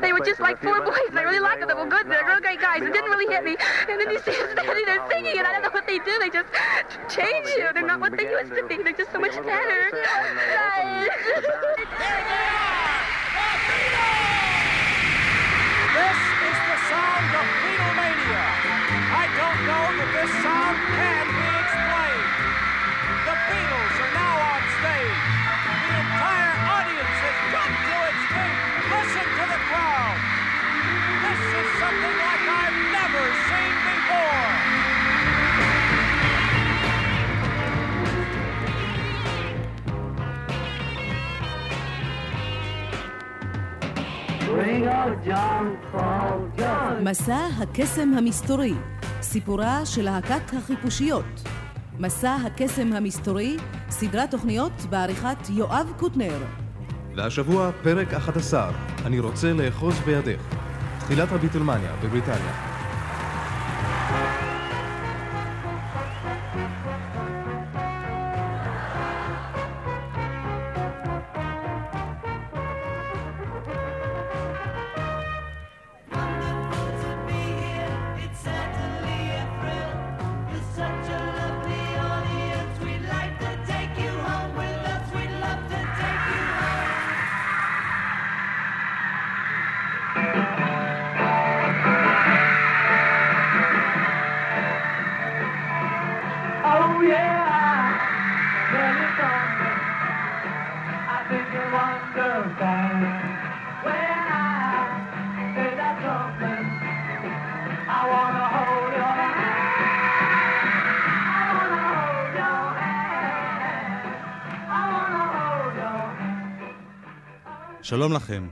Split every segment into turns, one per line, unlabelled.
They were just like four boys. I really liked them. They were good. They're real great guys. It didn't really hit me. And then you see them standing there singing, and I don't know what they do. They just change you. They're not what they used to be. They're just so much better.
מסע הקסם המסתורי, סיפורה של להקת החיפושיות. מסע הקסם המסתורי, סדרת תוכניות בעריכת יואב קוטנר.
והשבוע פרק 11, אני רוצה לאחוז בידך. תחילת הביטלמניה בבריטניה.
שלום לכם.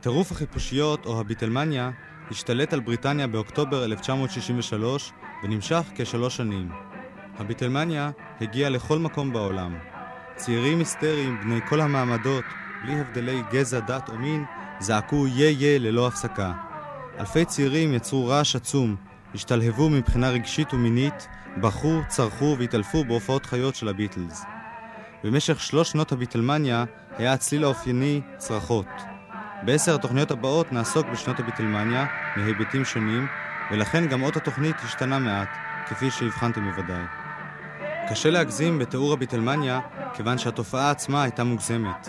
טירוף החיפושיות, או הביטלמניה, השתלט על בריטניה באוקטובר 1963 ונמשך כשלוש שנים. הביטלמניה הגיעה לכל מקום בעולם. צעירים היסטריים בני כל המעמדות, בלי הבדלי גזע, דת או מין, זעקו יה יה ללא הפסקה. אלפי צעירים יצרו רעש עצום, השתלהבו מבחינה רגשית ומינית, בכו, צרחו והתעלפו בהופעות חיות של הביטלס. במשך שלוש שנות הביטלמניה היה הצליל האופייני צרחות. בעשר התוכניות הבאות נעסוק בשנות הביטלמניה מהיבטים שונים, ולכן גם אות התוכנית השתנה מעט, כפי שהבחנתם בוודאי. קשה להגזים בתיאור הביטלמניה, כיוון שהתופעה עצמה הייתה מוגזמת.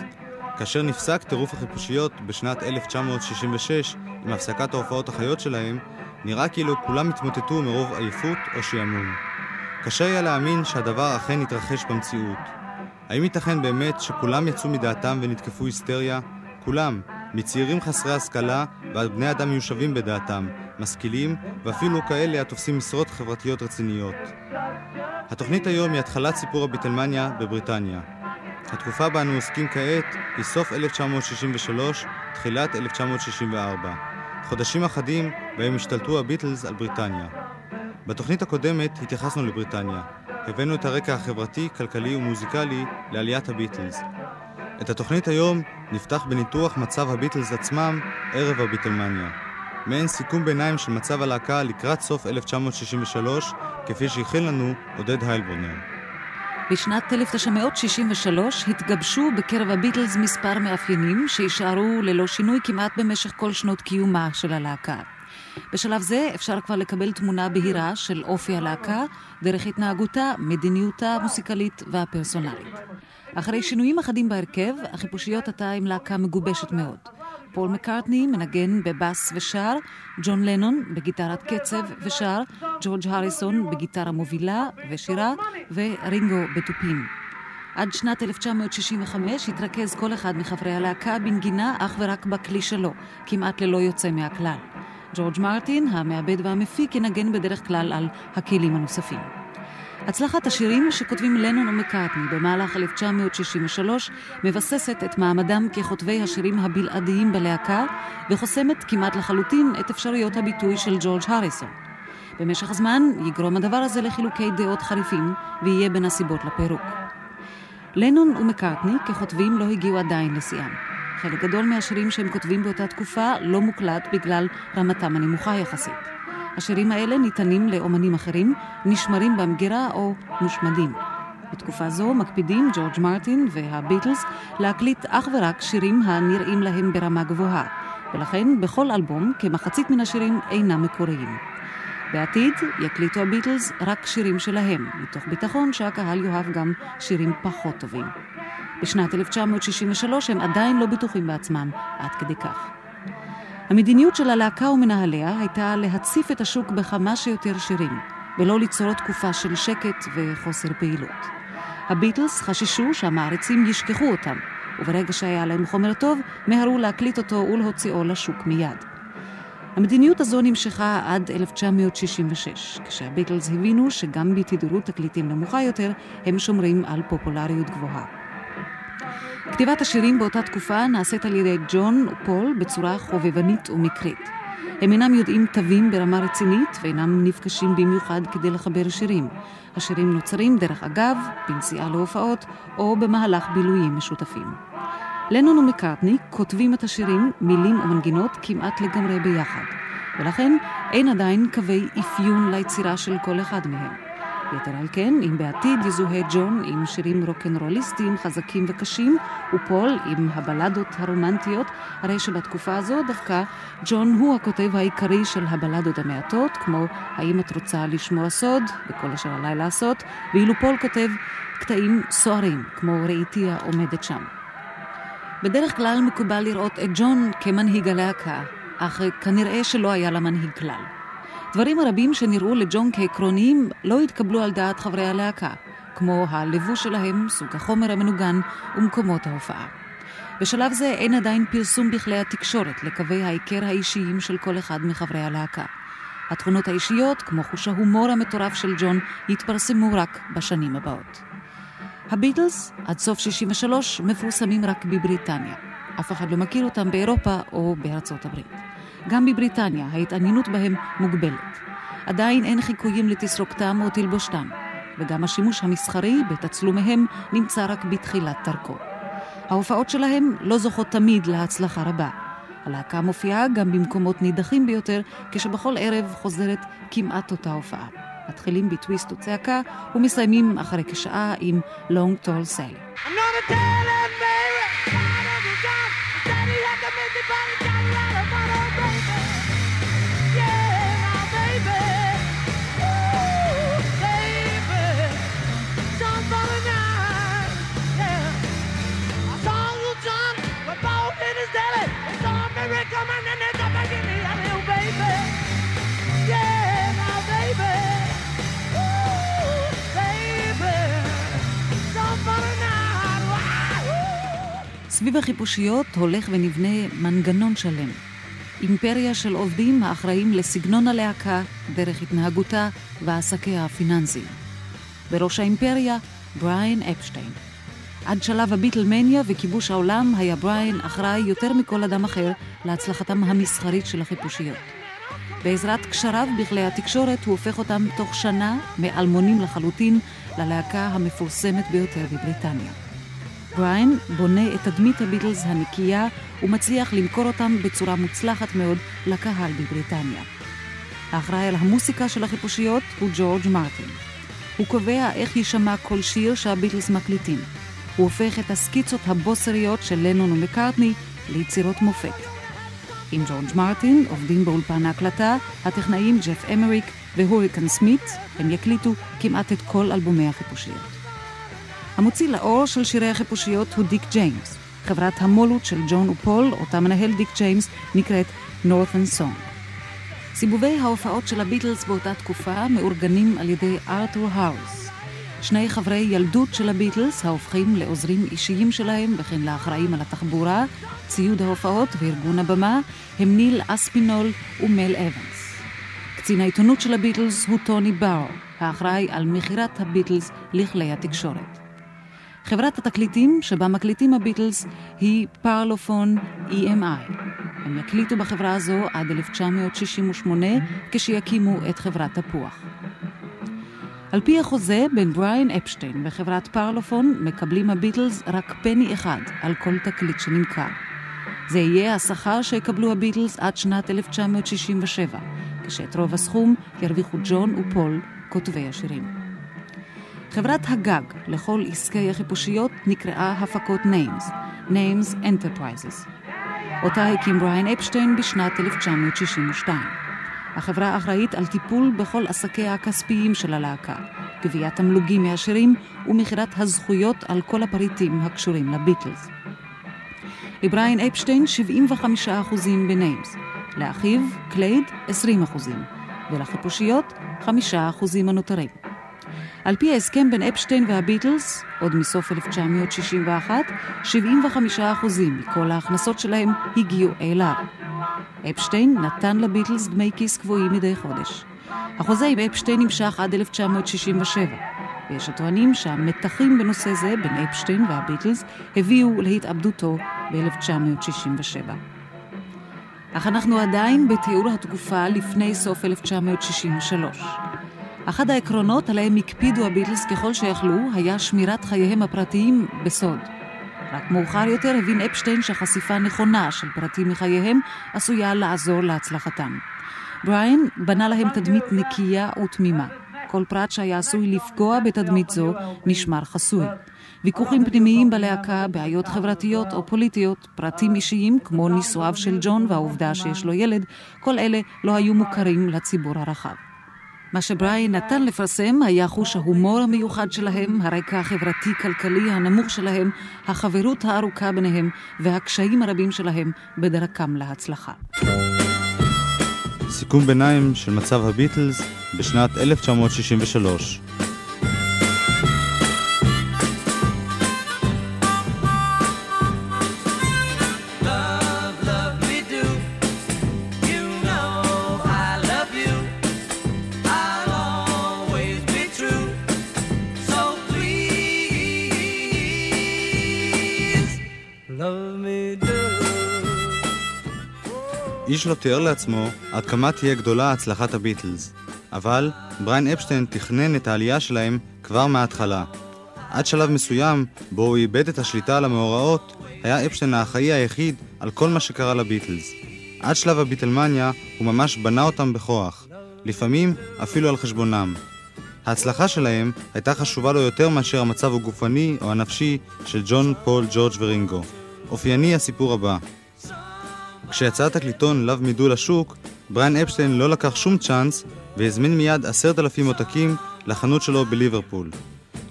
כאשר נפסק טירוף החיפושיות בשנת 1966 עם הפסקת ההופעות החיות שלהם, נראה כאילו כולם התמוטטו מרוב עייפות או שעמום. קשה היה להאמין שהדבר אכן התרחש במציאות. האם ייתכן באמת שכולם יצאו מדעתם ונתקפו היסטריה? כולם, מצעירים חסרי השכלה ועד בני אדם מיושבים בדעתם, משכילים ואפילו כאלה התופסים משרות חברתיות רציניות. התוכנית היום היא התחלת סיפור הביטלמניה בבריטניה. התקופה בה אנו עוסקים כעת היא סוף 1963, תחילת 1964. חודשים אחדים בהם השתלטו הביטלס על בריטניה. בתוכנית הקודמת התייחסנו לבריטניה. הבאנו את הרקע החברתי, כלכלי ומוזיקלי לעליית הביטלס. את התוכנית היום נפתח בניתוח מצב הביטלס עצמם ערב הביטלמניה. מעין סיכום ביניים של מצב הלהקה לקראת סוף 1963, כפי שהכין לנו עודד היילבורנר.
בשנת 1963 התגבשו בקרב הביטלס מספר מאפיינים שיישארו ללא שינוי כמעט במשך כל שנות קיומה של הלהקה. בשלב זה אפשר כבר לקבל תמונה בהירה של אופי הלהקה דרך התנהגותה, מדיניותה המוסיקלית והפרסונלית. אחרי שינויים אחדים בהרכב, החיפושיות עתה עם להקה מגובשת מאוד. פול מקארטני מנגן בבאס ושר, ג'ון לנון בגיטרת קצב ושר, ג'ורג' הריסון בגיטרה מובילה ושירה, ורינגו בתופים. עד שנת 1965 התרכז כל אחד מחברי הלהקה בנגינה אך ורק בכלי שלו, כמעט ללא יוצא מהכלל. ג'ורג' מרטין, המעבד והמפיק, ינגן בדרך כלל על הכלים הנוספים. הצלחת השירים שכותבים לנון ומקארטני במהלך 1963 מבססת את מעמדם ככותבי השירים הבלעדיים בלהקה וחוסמת כמעט לחלוטין את אפשרויות הביטוי של ג'ורג' הריסון. במשך הזמן יגרום הדבר הזה לחילוקי דעות חריפים ויהיה בין הסיבות לפירוק. לנון ומקארטני ככותבים לא הגיעו עדיין לשיאם. חלק גדול מהשירים שהם כותבים באותה תקופה לא מוקלט בגלל רמתם הנמוכה יחסית. השירים האלה ניתנים לאומנים אחרים, נשמרים במגירה או מושמדים. בתקופה זו מקפידים ג'ורג' מרטין והביטלס להקליט אך ורק שירים הנראים להם ברמה גבוהה, ולכן בכל אלבום כמחצית מן השירים אינם מקוריים. בעתיד יקליטו הביטלס רק שירים שלהם, מתוך ביטחון שהקהל יאהב גם שירים פחות טובים. בשנת 1963 הם עדיין לא בטוחים בעצמם, עד כדי כך. המדיניות של הלהקה ומנהליה הייתה להציף את השוק בכמה שיותר שירים, ולא ליצור תקופה של שקט וחוסר פעילות. הביטלס חששו שהמעריצים ישכחו אותם, וברגע שהיה להם חומר טוב, מהרו להקליט אותו ולהוציאו לשוק מיד. המדיניות הזו נמשכה עד 1966, כשהביטלס הבינו שגם בתדירות תקליטים נמוכה יותר, הם שומרים על פופולריות גבוהה. כתיבת השירים באותה תקופה נעשית על ידי ג'ון ופול בצורה חובבנית ומקרית. הם אינם יודעים תווים ברמה רצינית ואינם נפגשים במיוחד כדי לחבר שירים. השירים נוצרים דרך אגב, בנסיעה להופעות או במהלך בילויים משותפים. לנון ומקארטני כותבים את השירים, מילים ומנגינות כמעט לגמרי ביחד, ולכן אין עדיין קווי אפיון ליצירה של כל אחד מהם. יתר על כן, אם בעתיד יזוהה ג'ון עם שירים רוקנרוליסטיים חזקים וקשים, ופול עם הבלדות הרומנטיות, הרי שבתקופה הזו דווקא ג'ון הוא הכותב העיקרי של הבלדות המעטות, כמו האם את רוצה לשמוע סוד, וכל אשר עליי לעשות, ואילו פול כותב קטעים סוערים, כמו ראיתי העומדת שם. בדרך כלל מקובל לראות את ג'ון כמנהיג הלהקה, אך כנראה שלא היה לה מנהיג כלל. דברים רבים שנראו לג'ון כעקרוניים לא התקבלו על דעת חברי הלהקה, כמו הלבוש שלהם, סוג החומר המנוגן ומקומות ההופעה. בשלב זה אין עדיין פרסום בכלי התקשורת לקווי ההיכר האישיים של כל אחד מחברי הלהקה. התכונות האישיות, כמו חוש ההומור המטורף של ג'ון, יתפרסמו רק בשנים הבאות. הביטלס, עד סוף 63, מפורסמים רק בבריטניה. אף אחד לא מכיר אותם באירופה או בארצות הברית. גם בבריטניה ההתעניינות בהם מוגבלת. עדיין אין חיקויים לתסרוקתם או תלבושתם, וגם השימוש המסחרי בתצלומיהם נמצא רק בתחילת דרכו. ההופעות שלהם לא זוכות תמיד להצלחה רבה. הלהקה מופיעה גם במקומות נידחים ביותר, כשבכל ערב חוזרת כמעט אותה הופעה. מתחילים בטוויסט וצעקה ומסיימים אחרי כשעה עם Long Tall Sally. סביב החיפושיות הולך ונבנה מנגנון שלם. אימפריה של עובדים האחראים לסגנון הלהקה, דרך התנהגותה ועסקיה הפיננסיים. בראש האימפריה, בריין אפשטיין. עד שלב הביטלמניה וכיבוש העולם היה בריין אחראי יותר מכל אדם אחר להצלחתם המסחרית של החיפושיות. בעזרת קשריו בכלי התקשורת הוא הופך אותם תוך שנה מאלמונים לחלוטין ללהקה המפורסמת ביותר בבריטניה. בריין בונה את תדמית הביטלס הנקייה ומצליח למכור אותם בצורה מוצלחת מאוד לקהל בבריטניה. האחראי על המוסיקה של החיפושיות הוא ג'ורג' מרטין. הוא קובע איך יישמע כל שיר שהביטלס מקליטים. הוא הופך את הסקיצות הבוסריות של לנון ומקארטני ליצירות מופת. עם ג'ורג' מרטין עובדים באולפן ההקלטה הטכנאים ג'ף אמריק והוריקן סמית, הם יקליטו כמעט את כל אלבומי החיפושיות. המוציא לאור של שירי החיפושיות הוא דיק ג'יימס. חברת המו"לות של ג'ון ופול, אותה מנהל דיק ג'יימס, נקראת Northern Song. סיבובי ההופעות של הביטלס באותה תקופה מאורגנים על ידי ארתור האוז. שני חברי ילדות של הביטלס, ההופכים לעוזרים אישיים שלהם וכן לאחראים על התחבורה, ציוד ההופעות וארגון הבמה, הם ניל אספינול ומל אבנס. קצין העיתונות של הביטלס הוא טוני בארו, האחראי על מכירת הביטלס לכלי התקשורת. חברת התקליטים שבה מקליטים הביטלס היא פרלופון EMI. הם יקליטו בחברה הזו עד 1968, כשיקימו את חברת תפוח. על פי החוזה בין בריין אפשטיין וחברת פרלופון מקבלים הביטלס רק פני אחד על כל תקליט שנמכר. זה יהיה השכר שיקבלו הביטלס עד שנת 1967, כשאת רוב הסכום ירוויחו ג'ון ופול, כותבי השירים. חברת הגג לכל עסקי החיפושיות נקראה הפקות Names, Names Enterprises. אותה הקים בריין אפשטיין בשנת 1962. החברה אחראית על טיפול בכל עסקיה הכספיים של הלהקה, גביית תמלוגים מהשירים ומכירת הזכויות על כל הפריטים הקשורים לביטלס. לבריין אפשטיין 75% ב NEMS, לאחיו קלייד 20% ולחיפושיות 5% הנותרים. על פי ההסכם בין אפשטיין והביטלס, עוד מסוף 1961, 75% מכל ההכנסות שלהם הגיעו אליו. אפשטיין נתן לביטלס דמי כיס קבועים מדי חודש. החוזה עם אפשטיין נמשך עד 1967, ויש הטוענים שהמתחים בנושא זה בין אפשטיין והביטלס הביאו להתאבדותו ב-1967. אך אנחנו עדיין בתיאור התקופה לפני סוף 1963. אחד העקרונות עליהם הקפידו הביטלס ככל שיכלו היה שמירת חייהם הפרטיים בסוד. רק מאוחר יותר הבין אפשטיין שחשיפה נכונה של פרטים מחייהם עשויה לעזור להצלחתם. בריין בנה להם תדמית נקייה ותמימה. כל פרט שהיה עשוי לפגוע בתדמית זו נשמר חסוי. ויכוחים פנימיים בלהקה, בעיות חברתיות או פוליטיות, פרטים אישיים כמו נישואיו של ג'ון והעובדה שיש לו ילד, כל אלה לא היו מוכרים לציבור הרחב. מה שבריין נתן לפרסם היה חוש ההומור המיוחד שלהם, הרקע החברתי-כלכלי הנמוך שלהם, החברות הארוכה ביניהם והקשיים הרבים שלהם בדרכם להצלחה.
סיכום ביניים של מצב הביטלס בשנת 1963. איש לא תיאר לעצמו עד כמה תהיה גדולה הצלחת הביטלס, אבל בריין אפשטיין תכנן את העלייה שלהם כבר מההתחלה. עד שלב מסוים, בו הוא איבד את השליטה על המאורעות, היה אפשטיין האחראי היחיד על כל מה שקרה לביטלס. עד שלב הביטלמניה הוא ממש בנה אותם בכוח, לפעמים אפילו על חשבונם. ההצלחה שלהם הייתה חשובה לו יותר מאשר המצב הגופני או הנפשי של ג'ון, פול, ג'ורג' ורינגו. אופייני הסיפור הבא. כשיצא התקליטון Me Do לשוק, בריין אפשטיין לא לקח שום צ'אנס והזמין מיד עשרת אלפים עותקים לחנות שלו בליברפול.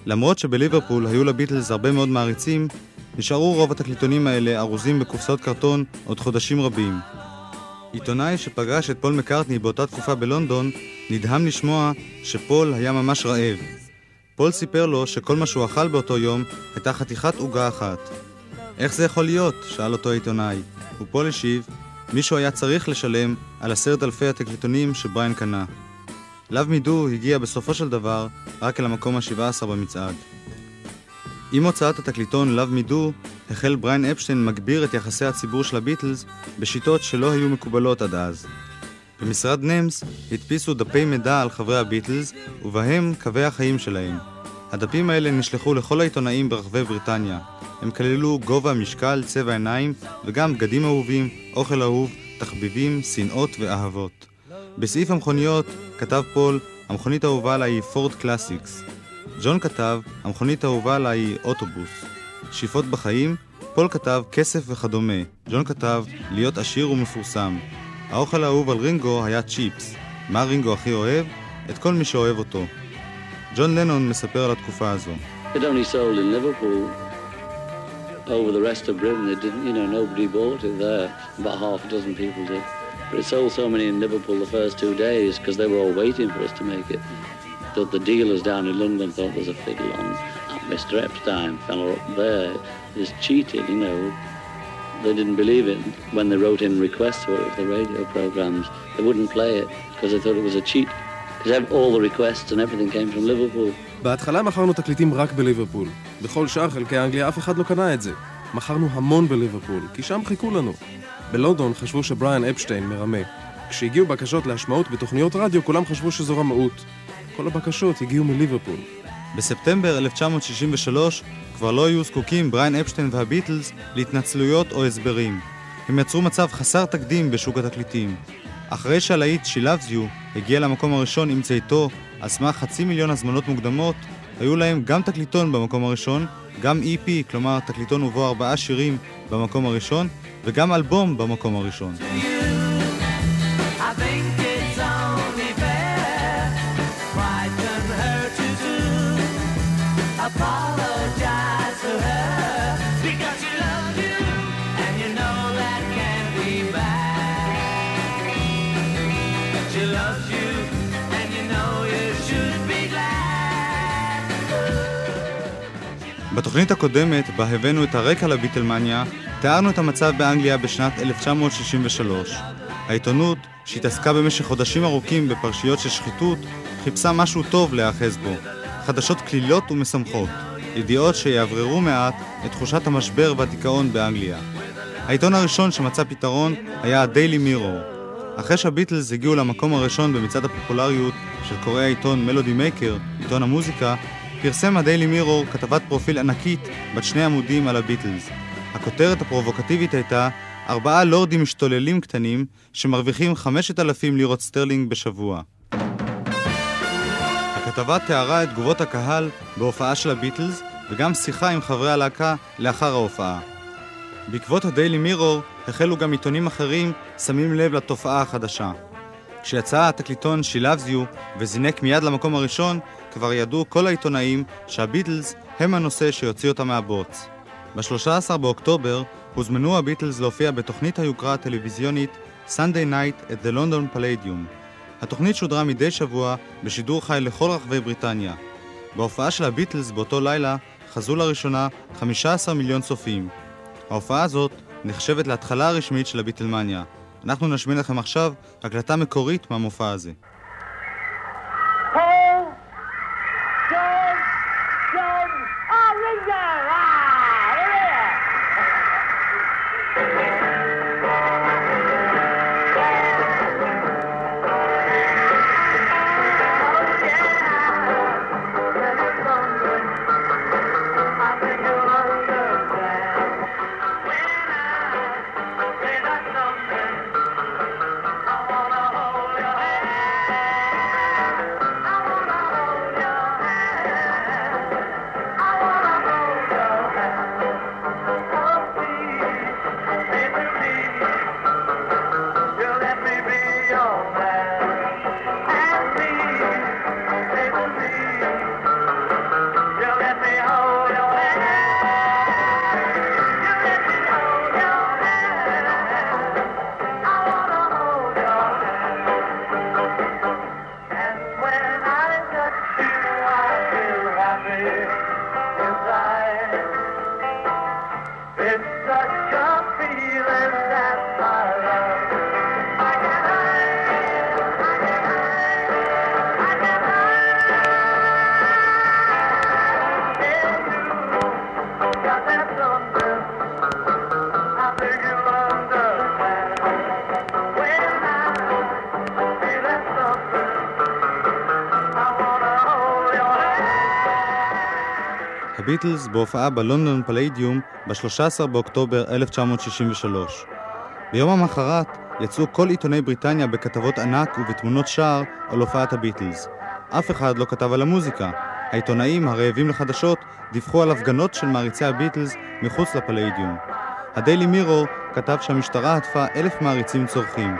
למרות שבליברפול היו לביטלס הרבה מאוד מעריצים, נשארו רוב התקליטונים האלה ארוזים בקופסאות קרטון עוד חודשים רבים. עיתונאי שפגש את פול מקארטני באותה תקופה בלונדון, נדהם לשמוע שפול היה ממש רעב. פול סיפר לו שכל מה שהוא אכל באותו יום הייתה חתיכת עוגה אחת. איך זה יכול להיות? שאל אותו העיתונאי. ופול השיב, מישהו היה צריך לשלם על עשרת אלפי התקליטונים שבריין קנה. לאו מידו הגיע בסופו של דבר רק אל המקום ה-17 במצעד. עם הוצאת התקליטון לאו מידו, החל בריין אפשטיין מגביר את יחסי הציבור של הביטלס בשיטות שלא היו מקובלות עד אז. במשרד נמס הדפיסו דפי מידע על חברי הביטלס, ובהם קווי החיים שלהם. הדפים האלה נשלחו לכל העיתונאים ברחבי בריטניה. הם כללו גובה, משקל, צבע עיניים, וגם בגדים אהובים, אוכל אהוב, תחביבים, שנאות ואהבות. בסעיף המכוניות כתב פול, המכונית האהובה עליי היא פורד קלאסיקס. ג'ון כתב, המכונית האהובה עליי היא אוטובוס. שאיפות בחיים, פול כתב כסף וכדומה. ג'ון כתב, להיות עשיר ומפורסם. האוכל האהוב על רינגו היה צ'יפס. מה רינגו הכי אוהב? את כל מי שאוהב אותו. ג'ון לנון מספר על התקופה הזו.
It only sold in Liverpool. Over the rest of Britain, it didn't, you know, nobody bought it there. About half a dozen people did. But it sold so many in Liverpool the first two days because they were all waiting for us to make it. That the dealers down in London thought there's a fiddle on. That Mr. Epstein fella up there is cheated, you know. They didn't believe it. When they wrote in requests for it, for the radio programs, they wouldn't play it because they thought it was a cheat. Because all the requests and everything came from Liverpool.
בהתחלה מכרנו תקליטים רק בליברפול. בכל שאר חלקי אנגליה אף אחד לא קנה את זה. מכרנו המון בליברפול, כי שם חיכו לנו. בלונדון חשבו שבריאן אפשטיין מרמה. כשהגיעו בקשות להשמעות בתוכניות רדיו, כולם חשבו שזו רמאות. כל הבקשות הגיעו מליברפול.
בספטמבר 1963 כבר לא היו זקוקים בריין אפשטיין והביטלס להתנצלויות או הסברים. הם יצרו מצב חסר תקדים בשוק התקליטים. אחרי שהלהיט She Loves You הגיע למקום הראשון עם צאתו על סמך חצי מיליון הזמנות מוקדמות, היו להם גם תקליטון במקום הראשון, גם EP, כלומר תקליטון ובו ארבעה שירים במקום הראשון, וגם אלבום במקום הראשון.
I
בתוכנית הקודמת, בה הבאנו את הרקע לביטלמניה, תיארנו את המצב באנגליה בשנת 1963. העיתונות, שהתעסקה במשך חודשים ארוכים בפרשיות של שחיתות, חיפשה משהו טוב להיאחז בו. חדשות כלילות ומשמחות. ידיעות שיאווררו מעט את תחושת המשבר והדיכאון באנגליה. העיתון הראשון שמצא פתרון היה הדיילי מירור. אחרי שהביטלס הגיעו למקום הראשון במצעד הפופולריות של קוראי העיתון מלודי מייקר, עיתון המוזיקה, פרסם הדיילי מירור כתבת פרופיל ענקית בת שני עמודים על הביטלס. הכותרת הפרובוקטיבית הייתה ארבעה לורדים משתוללים קטנים שמרוויחים 5,000 לירות סטרלינג בשבוע. הכתבה תיארה את תגובות הקהל בהופעה של הביטלס וגם שיחה עם חברי הלהקה לאחר ההופעה. בעקבות הדיילי מירור החלו גם עיתונים אחרים שמים לב לתופעה החדשה. כשיצא התקליטון She Loves You וזינק מיד למקום הראשון, כבר ידעו כל העיתונאים שהביטלס הם הנושא שיוציא אותם מהבוץ. ב-13 באוקטובר הוזמנו הביטלס להופיע בתוכנית היוקרה הטלוויזיונית Sunday Night at the London Palladium. התוכנית שודרה מדי שבוע בשידור חי לכל רחבי בריטניה. בהופעה של הביטלס באותו לילה חזו לראשונה 15 מיליון צופים. ההופעה הזאת נחשבת להתחלה הרשמית של הביטלמניה. אנחנו נשמיע לכם עכשיו הקלטה מקורית מהמופע הזה. הביטלס בהופעה בלונדון פלדיום ב-13 באוקטובר 1963. ביום המחרת יצאו כל עיתוני בריטניה בכתבות ענק ובתמונות שער על הופעת הביטלס. אף אחד לא כתב על המוזיקה. העיתונאים הרעבים לחדשות דיווחו על הפגנות של מעריצי הביטלס מחוץ לפלדיום. הדיילי מירור כתב שהמשטרה הדפה אלף מעריצים צורחים.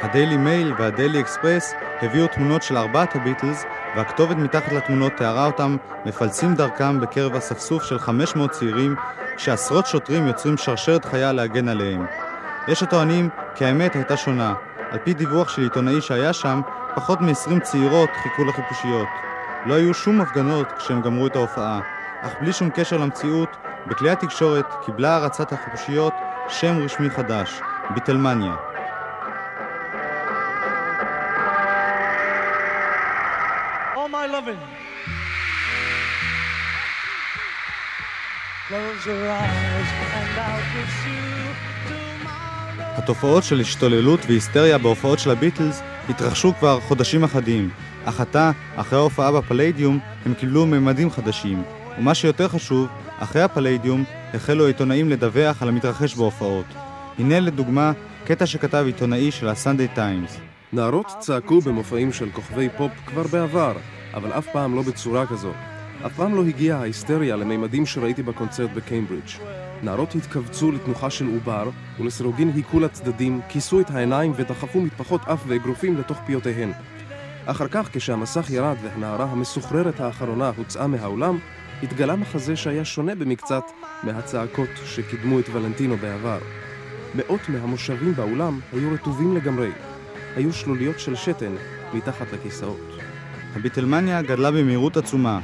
הדיילי מייל והדיילי אקספרס הביאו תמונות של ארבעת הביטלס, והכתובת מתחת לתמונות תיארה אותם מפלסים דרכם בקרב אספסוף של 500 צעירים, כשעשרות שוטרים יוצרים שרשרת חיה להגן עליהם. יש הטוענים כי האמת הייתה שונה. על פי דיווח של עיתונאי שהיה שם, פחות מ-20 צעירות חיכו לחיפושיות. לא היו שום הפגנות כשהם גמרו את ההופעה, אך בלי שום קשר למציאות, בכלי התקשורת קיבלה הרצת החיפושיות שם רשמי חדש, ביטלמניה.
Tomorrow.
התופעות של השתוללות והיסטריה בהופעות של הביטלס התרחשו כבר חודשים אחדים, אך עתה, אחרי ההופעה בפליידיום, הם קיבלו ממדים חדשים. ומה שיותר חשוב, אחרי הפליידיום החלו העיתונאים לדווח על המתרחש בהופעות. הנה לדוגמה קטע שכתב עיתונאי של הסנדיי טיימס.
נערות צעקו במופעים של כוכבי פופ כבר בעבר, אבל אף פעם לא בצורה כזו. אף פעם לא הגיעה ההיסטריה לממדים שראיתי בקונצרט בקיימברידג'. נערות התכווצו לתנוחה של עובר, ולסירוגין היכו לצדדים, כיסו את העיניים ודחפו מטפחות אף ואגרופים לתוך פיותיהן. אחר כך, כשהמסך ירד והנערה המסוחררת האחרונה הוצאה מהאולם, התגלה מחזה שהיה שונה במקצת מהצעקות שקידמו את ולנטינו בעבר. מאות מהמושבים באולם היו רטובים לגמרי. היו שלוליות של שתן מתחת לכיסאות.
הביטלמניה גדלה במהירות עצומה.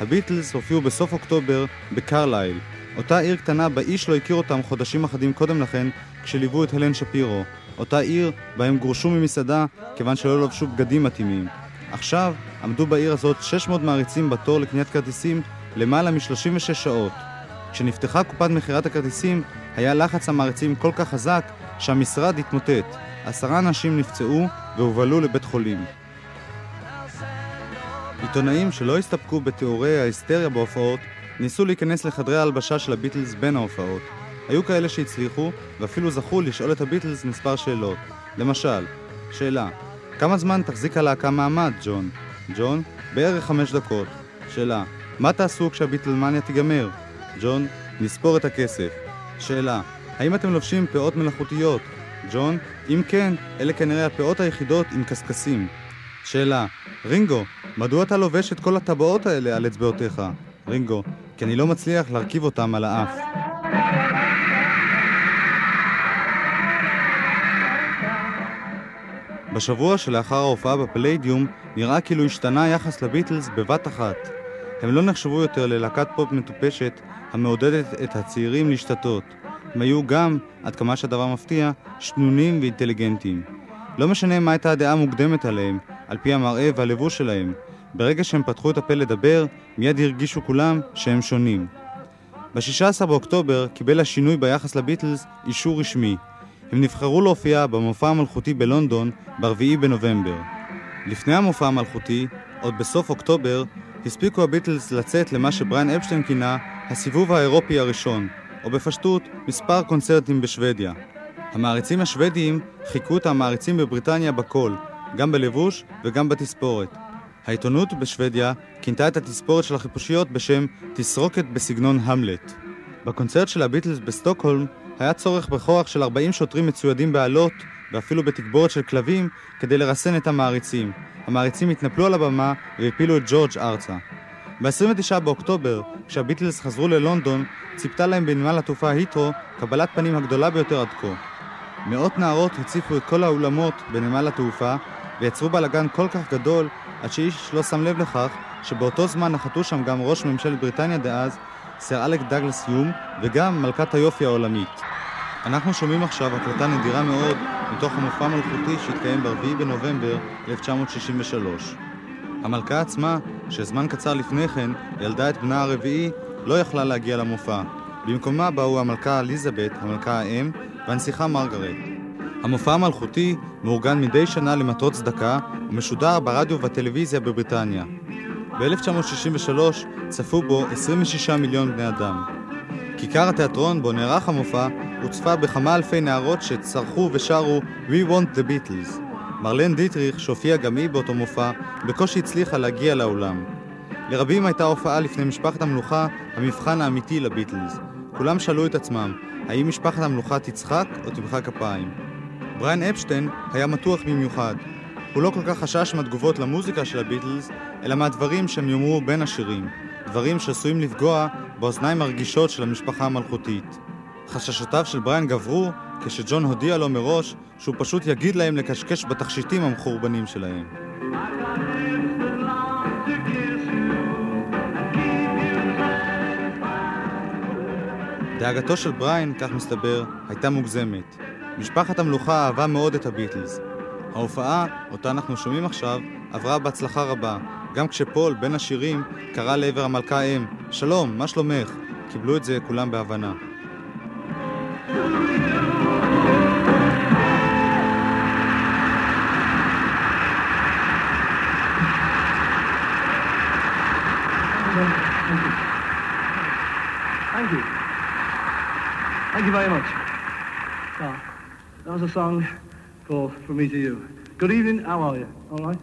הביטלס הופיעו בסוף אוקטובר בקרלייל, אותה עיר קטנה בה איש לא הכיר אותם חודשים אחדים קודם לכן, כשליוו את הלן שפירו. אותה עיר בה הם גורשו ממסעדה כיוון שלא לבשו בגדים מתאימים. עכשיו עמדו בעיר הזאת 600 מעריצים בתור לקניית כרטיסים למעלה מ-36 שעות. כשנפתחה קופת מכירת הכרטיסים, היה לחץ המעריצים כל כך חזק שהמשרד התמוטט. עשרה אנשים נפצעו והובלו לבית חולים. עיתונאים שלא הסתפקו בתיאורי ההיסטריה בהופעות, ניסו להיכנס לחדרי ההלבשה של הביטלס בין ההופעות. היו כאלה שהצליחו, ואפילו זכו לשאול את הביטלס מספר שאלות. למשל, שאלה, כמה זמן תחזיק הלהקה מעמד, ג'ון? ג'ון, בערך חמש דקות. שאלה, מה תעשו כשהביטלמניה תיגמר? ג'ון, נספור את הכסף. שאלה, האם אתם לובשים פאות מלאכותיות? ג'ון, אם כן, אלה כנראה הפאות היחידות עם קשקשים. שאלה, רינגו, מדוע אתה לובש את כל הטבעות האלה על אצבעותיך? רינגו, כי אני לא מצליח להרכיב אותם על האף. בשבוע שלאחר ההופעה בפליידיום נראה כאילו השתנה היחס לביטלס בבת אחת. הם לא נחשבו יותר ללהקת פופ מטופשת המעודדת את הצעירים להשתתות. הם היו גם, עד כמה שהדבר מפתיע, שנונים ואינטליגנטים. לא משנה מה הייתה הדעה המוקדמת עליהם, על פי המראה והלבוש שלהם. ברגע שהם פתחו את הפה לדבר, מיד הרגישו כולם שהם שונים. ב-16 באוקטובר קיבל השינוי ביחס לביטלס אישור רשמי. הם נבחרו להופיע במופע המלכותי בלונדון ב-4 בנובמבר. לפני המופע המלכותי, עוד בסוף אוקטובר, הספיקו הביטלס לצאת למה שבריין אפשטיין כינה הסיבוב האירופי הראשון, או בפשטות, מספר קונצרטים בשוודיה. המעריצים השוודיים חיכו את המעריצים בבריטניה בכל, גם בלבוש וגם בתספורת. העיתונות בשוודיה כינתה את התספורת של החיפושיות בשם תסרוקת בסגנון המלט. בקונצרט של הביטלס בסטוקהולם היה צורך בכוח של 40 שוטרים מצוידים באלות ואפילו בתגבורת של כלבים כדי לרסן את המעריצים. המעריצים התנפלו על הבמה והפילו את ג'ורג' ארצה. ב-29 באוקטובר, כשהביטלס חזרו ללונדון, ציפתה להם בנמל התעופה היטרו קבלת פנים הגדולה ביותר עד כה. מאות נערות הציפו את כל האולמות בנמל התעופה ויצרו בלאגן כל כך גדול עד שאיש לא שם לב לכך שבאותו זמן נחתו שם גם ראש ממשלת בריטניה דאז, סר אלק דגלס יום, וגם מלכת היופי העולמית. אנחנו שומעים עכשיו הקלטה נדירה מאוד מתוך המופע המלכותי שהתקיים ב-4 בנובמבר 1963. המלכה עצמה, שזמן קצר לפני כן ילדה את בנה הרביעי, לא יכלה להגיע למופע. במקומה באו המלכה אליזבת, המלכה האם, והנסיכה מרגרט. המופע המלכותי מאורגן מדי שנה למטרות צדקה ומשודר ברדיו ובטלוויזיה בבריטניה. ב-1963 צפו בו 26 מיליון בני אדם. כיכר התיאטרון בו נערך המופע הוצפה בכמה אלפי נערות שצרחו ושרו We want the Beatles. מרלן דיטריך, שהופיעה גם היא באותו מופע, בקושי הצליחה להגיע לאולם. לרבים הייתה הופעה לפני משפחת המלוכה המבחן האמיתי לביטלס. כולם שאלו את עצמם, האם משפחת המלוכה תצחק או תמחא כפיים? בריין אפשטיין היה מתוח במיוחד. הוא לא כל כך חשש מהתגובות למוזיקה של הביטלס, אלא מהדברים שהם יאמרו בין השירים, דברים שעשויים לפגוע באוזניים הרגישות של המשפחה המלכותית. חששותיו של בריין גברו כשג'ון הודיע לו מראש שהוא פשוט יגיד להם לקשקש בתכשיטים המחורבנים שלהם. דאגתו של בריין, כך מסתבר, הייתה מוגזמת. משפחת המלוכה אהבה מאוד את הביטלס. ההופעה, אותה אנחנו שומעים עכשיו, עברה בהצלחה רבה. גם כשפול, בין השירים, קרא לעבר המלכה אם, שלום, מה שלומך? קיבלו את זה כולם בהבנה.
Thank you. Thank you very much. Well, that was a song called From Me to You. Good evening, how are you? All right?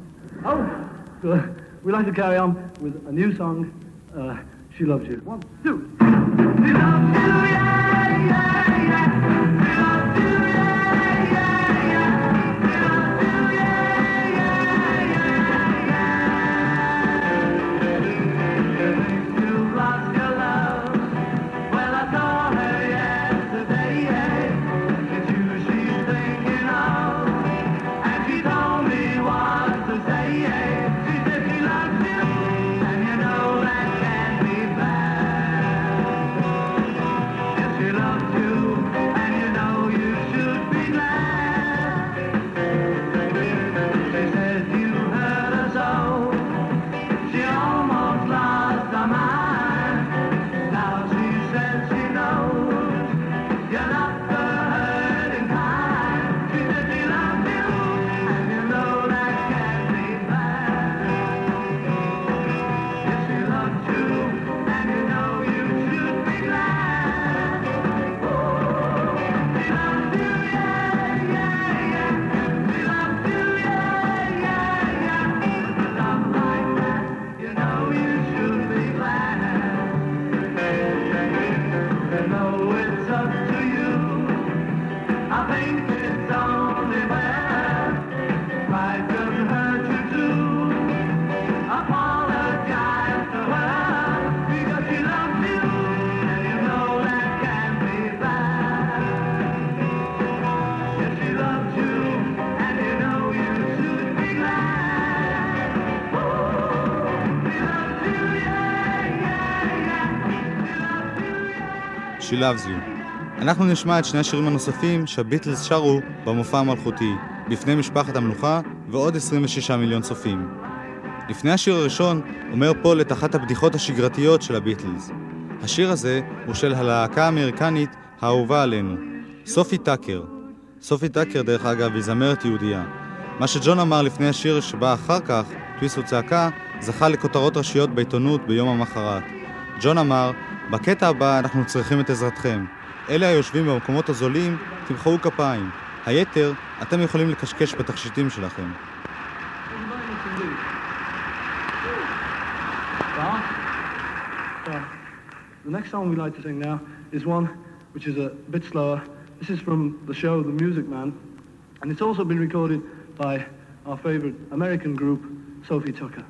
Oh, good. We'd like to carry on with a new song, uh, She Loves You. One, two. She loves you, yeah.
She Loves You. אנחנו נשמע את שני השירים הנוספים שהביטלס שרו במופע המלכותי, בפני משפחת המלוכה ועוד 26 מיליון צופים. לפני השיר הראשון אומר פול את אחת הבדיחות השגרתיות של הביטלס. השיר הזה הוא של הלהקה האמריקנית האהובה עלינו, סופי טאקר. סופי טאקר, דרך אגב, היא זמרת יהודייה. מה שג'ון אמר לפני השיר שבא אחר כך, טוויסט וצעקה, זכה לכותרות ראשיות בעיתונות ביום המחרת. ג'ון אמר, בקטע הבא אנחנו צריכים את עזרתכם. אלה היושבים במקומות הזולים, תמחאו כפיים. היתר, אתם יכולים לקשקש בתכשיטים שלכם.
The next song we'd like to sing now is one which is a bit slower. This is from the show The Music Man, and it's also been recorded by our favorite American group, Sophie Tucker.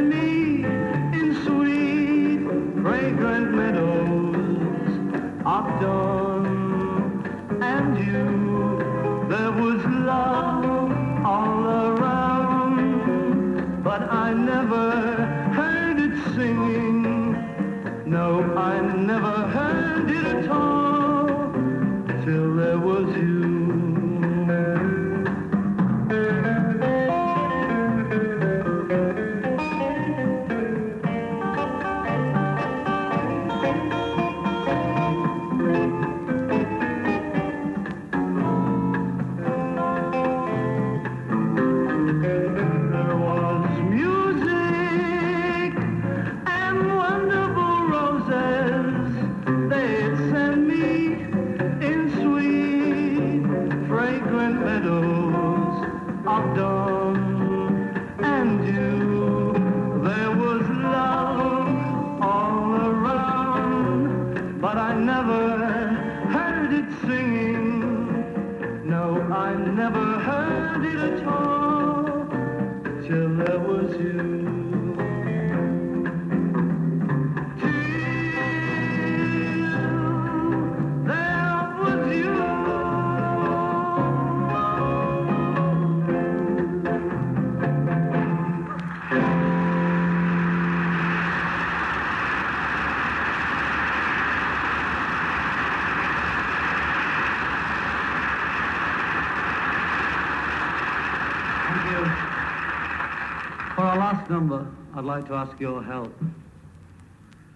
Me in sweet, fragrant meadows of dawn to ask your help.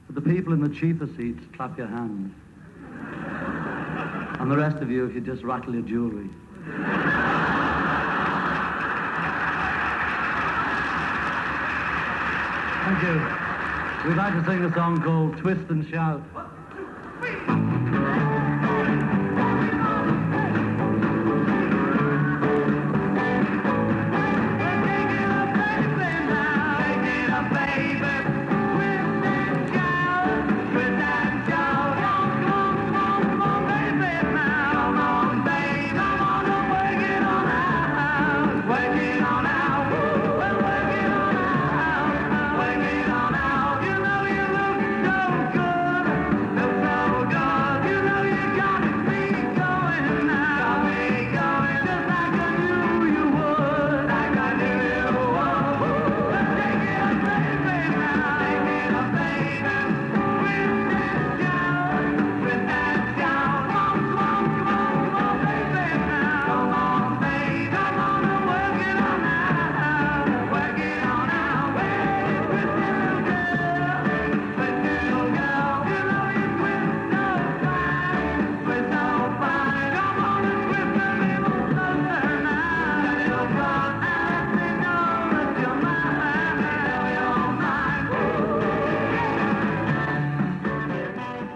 For the people in the cheaper seats, clap your hands. And the rest of you, if you just rattle your jewelry. Thank you. We'd like to sing a song called Twist and Shout.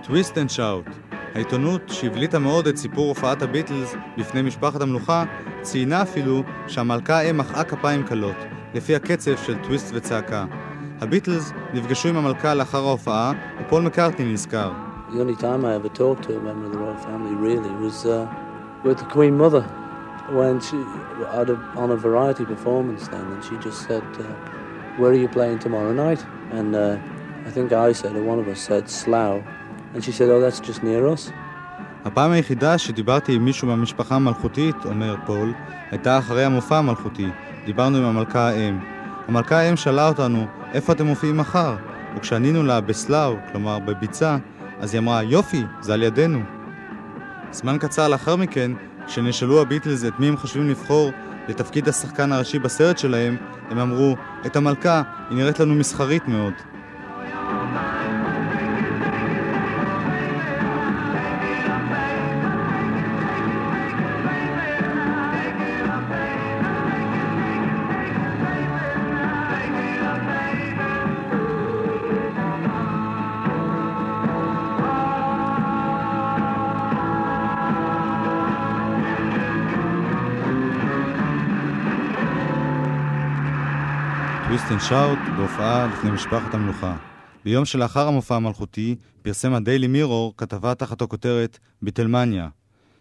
Twist and Shout. העיתונות שהבליטה מאוד את סיפור הופעת הביטלס בפני משפחת המלוכה, ציינה אפילו שהמלכה האם מחאה כפיים קלות, לפי הקצב של טוויסט וצעקה. הביטלס נפגשו עם המלכה לאחר ההופעה, ופול מקארטני נזכר.
When she had a, on a variety performance then, and she just said, uh, "Where are you playing tomorrow night?" And uh, I think I said, or one of us said, "Slough." And she said, "Oh, that's just near us."
הפעם היחידה שדיברתי עם מישהו מהמשפחה המלכותית, אומר פול, הייתה אחרי המופע המלכותי. דיברנו עם המלכה האם. המלכה האם שאלה אותנו, איפה אתם מופיעים מחר? וכשענינו לה בסלאו, כלומר בביצה, אז היא אמרה, יופי, זה על ידינו. זמן קצר לאחר מכן, כשנשאלו הביטלס את מי הם חושבים לבחור לתפקיד השחקן הראשי בסרט שלהם, הם אמרו, את המלכה, היא נראית לנו מסחרית מאוד. and Shout בהופעה לפני משפחת המלוכה. ביום שלאחר המופע המלכותי פרסם הדיילי מירור כתבה תחת הכותרת ביטלמניה.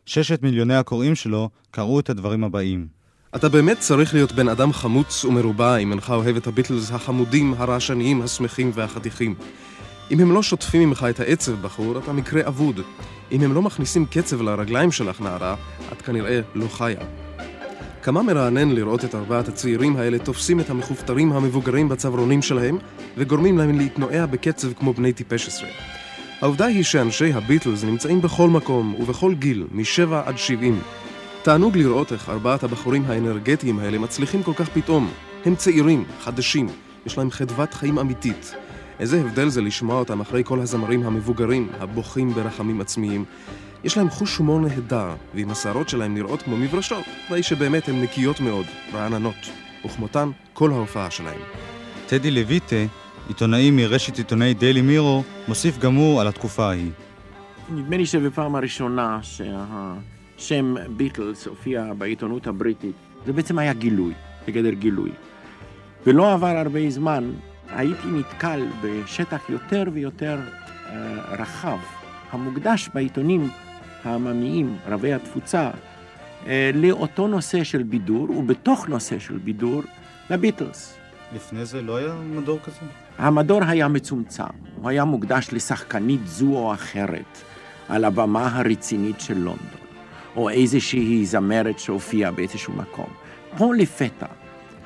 ששת מיליוני הקוראים שלו קראו את הדברים הבאים.
אתה באמת צריך להיות בן אדם חמוץ ומרובע אם אינך אוהב את הביטלס החמודים, הרעשניים, השמחים והחתיכים. אם הם לא שוטפים ממך את העצב, בחור, אתה מקרה אבוד. אם הם לא מכניסים קצב לרגליים שלך, נערה, את כנראה לא חיה. כמה מרענן לראות את ארבעת הצעירים האלה תופסים את המכופתרים המבוגרים בצווארונים שלהם וגורמים להם להתנועע בקצב כמו בני טיפש עשרה. העובדה היא שאנשי הביטלס נמצאים בכל מקום ובכל גיל, משבע עד שבעים. תענוג לראות איך ארבעת הבחורים האנרגטיים האלה מצליחים כל כך פתאום. הם צעירים, חדשים, יש להם חדוות חיים אמיתית. איזה הבדל זה לשמוע אותם אחרי כל הזמרים המבוגרים, הבוכים ברחמים עצמיים. יש להם חוש הומור נהדר, ועם השערות שלהם נראות כמו מברשות, הרי שבאמת הן נקיות מאוד, רעננות, וכמותן כל ההופעה שלהם.
טדי לויטה, עיתונאי מרשת עיתונאי דיילי מירו, מוסיף גם הוא על התקופה ההיא.
נדמה לי שבפעם הראשונה שהשם ביטלס הופיע בעיתונות הבריטית, זה בעצם היה גילוי, בגדר גילוי. ולא עבר הרבה זמן, הייתי נתקל בשטח יותר ויותר אה, רחב, המוקדש בעיתונים העממיים, רבי התפוצה, אה, לאותו נושא של בידור, ובתוך נושא של בידור, לביטלס.
לפני זה לא היה מדור כזה?
המדור היה מצומצם, הוא היה מוקדש לשחקנית זו או אחרת על הבמה הרצינית של לונדון, או איזושהי זמרת שהופיעה באיזשהו מקום. פה לפתע,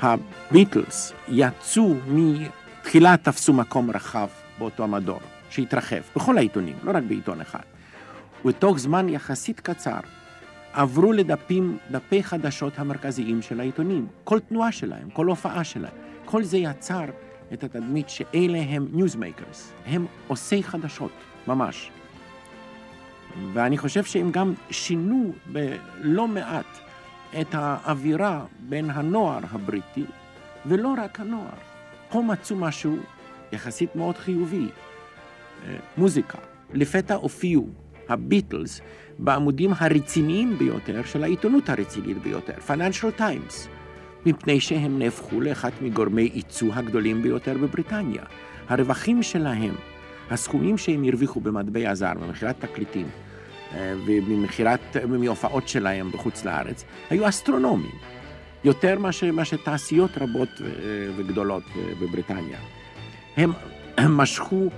הביטלס יצאו מתחילה תפסו מקום רחב באותו המדור, שהתרחב, בכל העיתונים, לא רק בעיתון אחד. ותוך זמן יחסית קצר עברו לדפים, דפי חדשות המרכזיים של העיתונים, כל תנועה שלהם, כל הופעה שלהם. כל זה יצר את התדמית שאלה הם newsmakers, הם עושי חדשות, ממש. ואני חושב שהם גם שינו בלא מעט את האווירה בין הנוער הבריטי, ולא רק הנוער. פה מצאו משהו יחסית מאוד חיובי, אה, מוזיקה. לפתע הופיעו הביטלס בעמודים הרציניים ביותר של העיתונות הרצינית ביותר, Financial Times, מפני שהם נהפכו לאחד מגורמי ייצוא הגדולים ביותר בבריטניה. הרווחים שלהם, הסכומים שהם הרוויחו במטבע זר, במכירת תקליטים אה, וממכירת, מהופעות שלהם בחוץ לארץ, היו אסטרונומיים. יותר מאשר תעשיות רבות אה, וגדולות אה, בבריטניה. הם משכו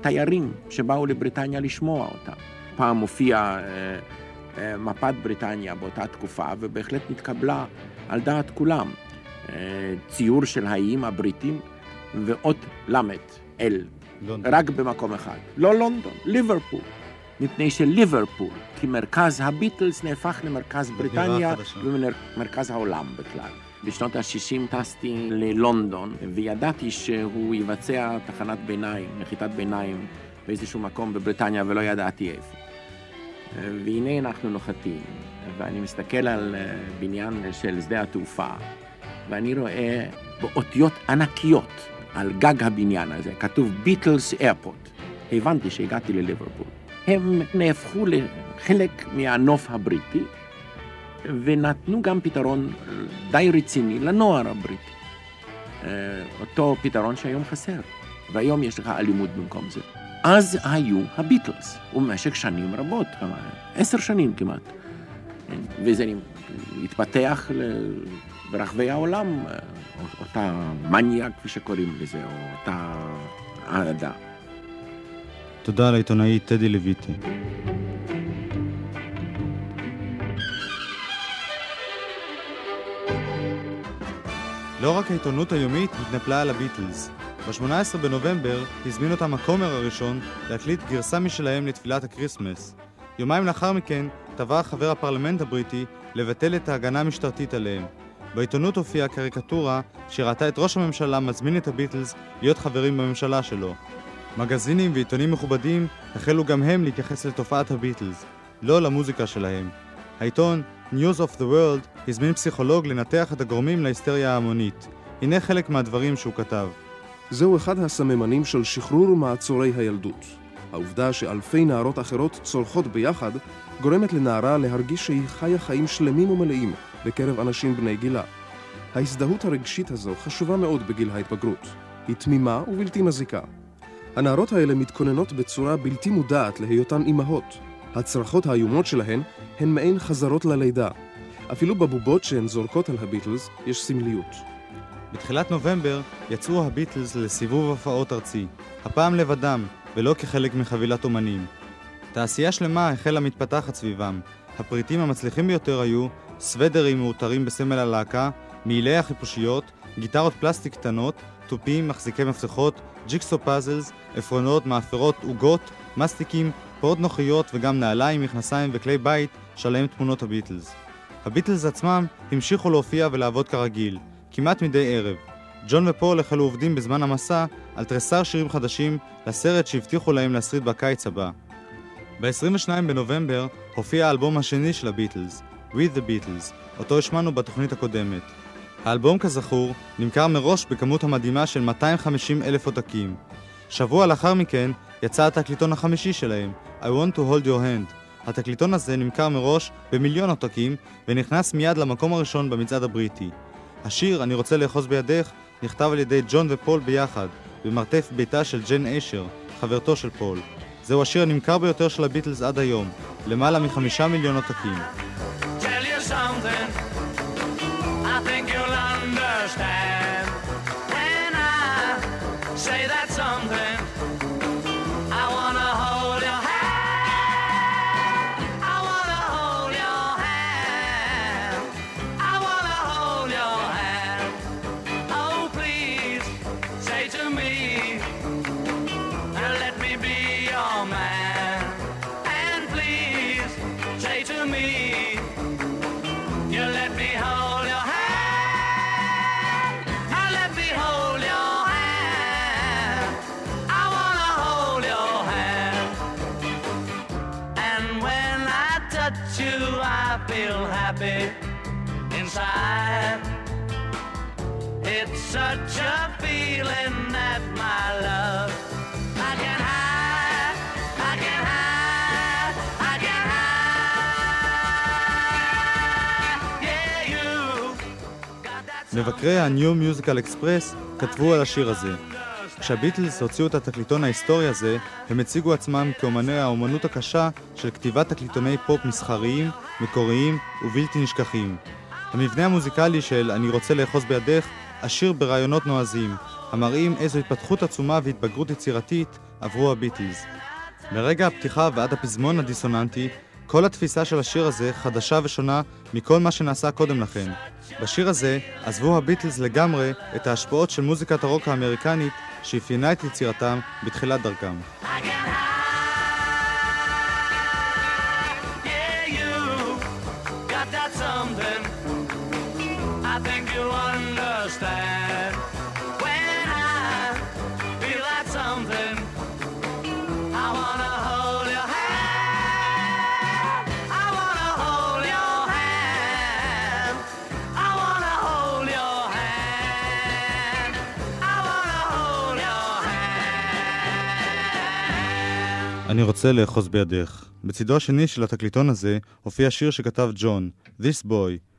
תיירים שבאו לבריטניה לשמוע אותם. פעם הופיעה מפת בריטניה באותה תקופה, ובהחלט נתקבלה על דעת כולם. ציור של האיים הבריטים ואות למד, אל, רק במקום אחד. לא לונדון, ליברפול. מפני שליברפול, כי מרכז הביטלס נהפך למרכז בריטניה ומרכז העולם בכלל. בשנות ה-60 טסתי ללונדון, וידעתי שהוא יבצע תחנת ביניים, נחיתת ביניים, באיזשהו מקום בבריטניה, ולא ידעתי איפה. והנה אנחנו נוחתים, ואני מסתכל על בניין של שדה התעופה, ואני רואה באותיות ענקיות על גג הבניין הזה, כתוב ביטלס איירפורט. הבנתי שהגעתי לליברפול. הם נהפכו לחלק מהנוף הבריטי, ונתנו גם פתרון די רציני לנוער הבריטי. אה, אותו פתרון שהיום חסר, והיום יש לך אלימות במקום זה. אז היו הביטלס, ובמשך שנים רבות, כמה, עשר שנים כמעט. וזה התפתח ברחבי העולם, אותה מניה, כפי שקוראים לזה, או אותה אהדה.
תודה לעיתונאי טדי לויטי. לא רק העיתונות היומית התנפלה על הביטלס. ב-18 בנובמבר הזמין אותם הכומר הראשון להקליט גרסה משלהם לתפילת הקריסמס. יומיים לאחר מכן תבע חבר הפרלמנט הבריטי לבטל את ההגנה המשטרתית עליהם. בעיתונות הופיעה קריקטורה שראתה את ראש הממשלה מזמין את הביטלס להיות חברים בממשלה שלו. מגזינים ועיתונים מכובדים החלו גם הם להתייחס לתופעת הביטלס, לא למוזיקה שלהם. העיתון News of the World הזמין פסיכולוג לנתח את הגורמים להיסטריה ההמונית. הנה חלק מהדברים שהוא כתב.
זהו אחד הסממנים של שחרור מעצורי הילדות. העובדה שאלפי נערות אחרות צורכות ביחד גורמת לנערה להרגיש שהיא חיה חיים שלמים ומלאים בקרב אנשים בני גילה. ההזדהות הרגשית הזו חשובה מאוד בגיל ההתבגרות. היא תמימה ובלתי מזיקה. הנערות האלה מתכוננות בצורה בלתי מודעת להיותן אימהות. הצרחות האיומות שלהן הן מעין חזרות ללידה. אפילו בבובות שהן זורקות על הביטלס יש סמליות.
בתחילת נובמבר יצאו הביטלס לסיבוב הופעות ארצי, הפעם לבדם, ולא כחלק מחבילת אומנים. תעשייה שלמה החלה מתפתחת סביבם. הפריטים המצליחים ביותר היו סוודרים מאותרים בסמל הלהקה, מעילי החיפושיות, גיטרות פלסטיק קטנות, תופים, מחזיקי מפתחות, ג'יקסו פאזלס, עפרונות, מאפרות, עוגות, מסטיקים, פעות נוחיות וגם נעליים, מכנסיים וכלי בית שעליהם תמונות הביטלס. הביטלס עצמם המשיכו להופיע ולעבוד כרגיל, כמעט מדי ערב. ג'ון ופול החלו עובדים בזמן המסע על תריסר שירים חדשים לסרט שהבטיחו להם להסריט בקיץ הבא. ב-22 בנובמבר הופיע האלבום השני של הביטלס, With the Beatles, אותו השמענו בתוכנית הקודמת. האלבום כזכור נמכר מראש בכמות המדהימה של 250 אלף עותקים. שבוע לאחר מכן יצא התקליטון החמישי שלהם, I Want to Hold Your Hand. התקליטון הזה נמכר מראש במיליון עותקים ונכנס מיד למקום הראשון במצעד הבריטי. השיר "אני רוצה לאחוז בידך" נכתב על ידי ג'ון ופול ביחד, במרתף ביתה של ג'ן אשר, חברתו של פול. זהו השיר הנמכר ביותר של הביטלס עד היום, למעלה מחמישה מיליון עותקים.
understand
מבקרי ה-New Musical Express כתבו על השיר הזה. כשהביטלס הוציאו את התקליטון ההיסטורי הזה, הם הציגו עצמם כאומני האומנות הקשה של כתיבת תקליטוני פופ מסחריים, מקוריים ובלתי נשכחים. המבנה המוזיקלי של "אני רוצה לאחוז בידך" עשיר ברעיונות נועזים, המראים איזו התפתחות עצומה והתבגרות יצירתית עברו הביטלס. מרגע הפתיחה ועד הפזמון הדיסוננטי, כל התפיסה של השיר הזה חדשה ושונה מכל מה שנעשה קודם לכן. בשיר הזה עזבו הביטלס לגמרי את ההשפעות של מוזיקת הרוק האמריקנית שאפיינה את יצירתם בתחילת דרכם.
You. I think you'll understand
אני רוצה לאחוז בידך. בצידו השני של התקליטון הזה הופיע שיר שכתב ג'ון, This Boy.